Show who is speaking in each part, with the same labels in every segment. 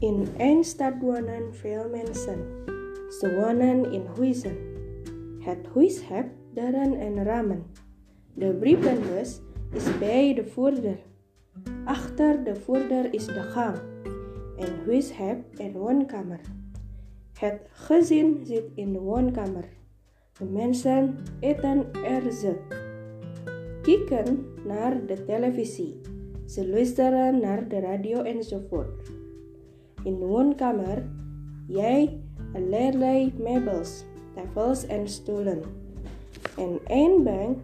Speaker 1: een stad wonen veel mensen. Wonen in huizen. Het huis heeft deuren en ramen. De brievenbus is bij de voordeur. Achter de voordeur is de gang. Een huis heeft een woonkamer. Het gezin zit in de woonkamer. De mensen eten er ze. Kijken naar de televisie. Ze luisteren naar de radio enzovoort. In de woonkamer, jij allerlei meubels, tafels en stoelen. En één bank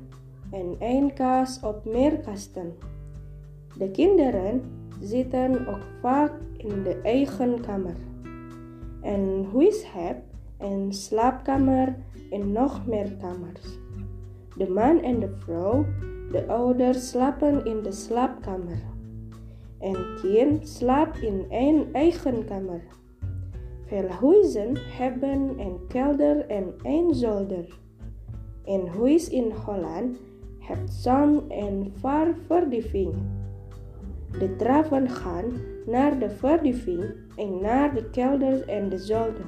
Speaker 1: en één kast op meer kasten. De kinderen zitten ook vaak in de eigen kamer. En huis heeft een slaapkamer en nog meer kamers. De man en de vrouw, de ouders slapen in de slaapkamer. En kind slaapt in een eigen kamer. Veel huizen hebben een kelder en een zolder. Een huis in Holland heeft zo'n en verdieping. De trappen gaan naar de verdieping en naar de kelder en de zolder.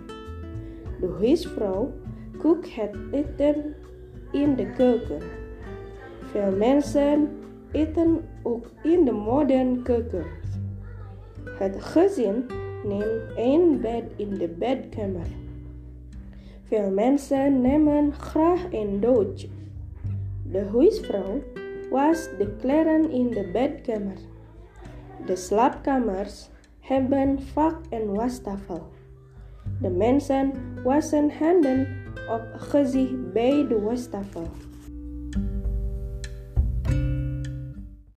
Speaker 1: De huisvrouw kookt het eten in de keuken. Veel mensen eten ook in de moderne keuken. Het gezin neemt één bed in de bedkamer. Veel mensen nemen graag een douche. De huisvrouw was de kleren in de bedkamer. De slaapkamers hebben vaak een wastafel. De mensen wassen handen op gezicht bij de wastafel.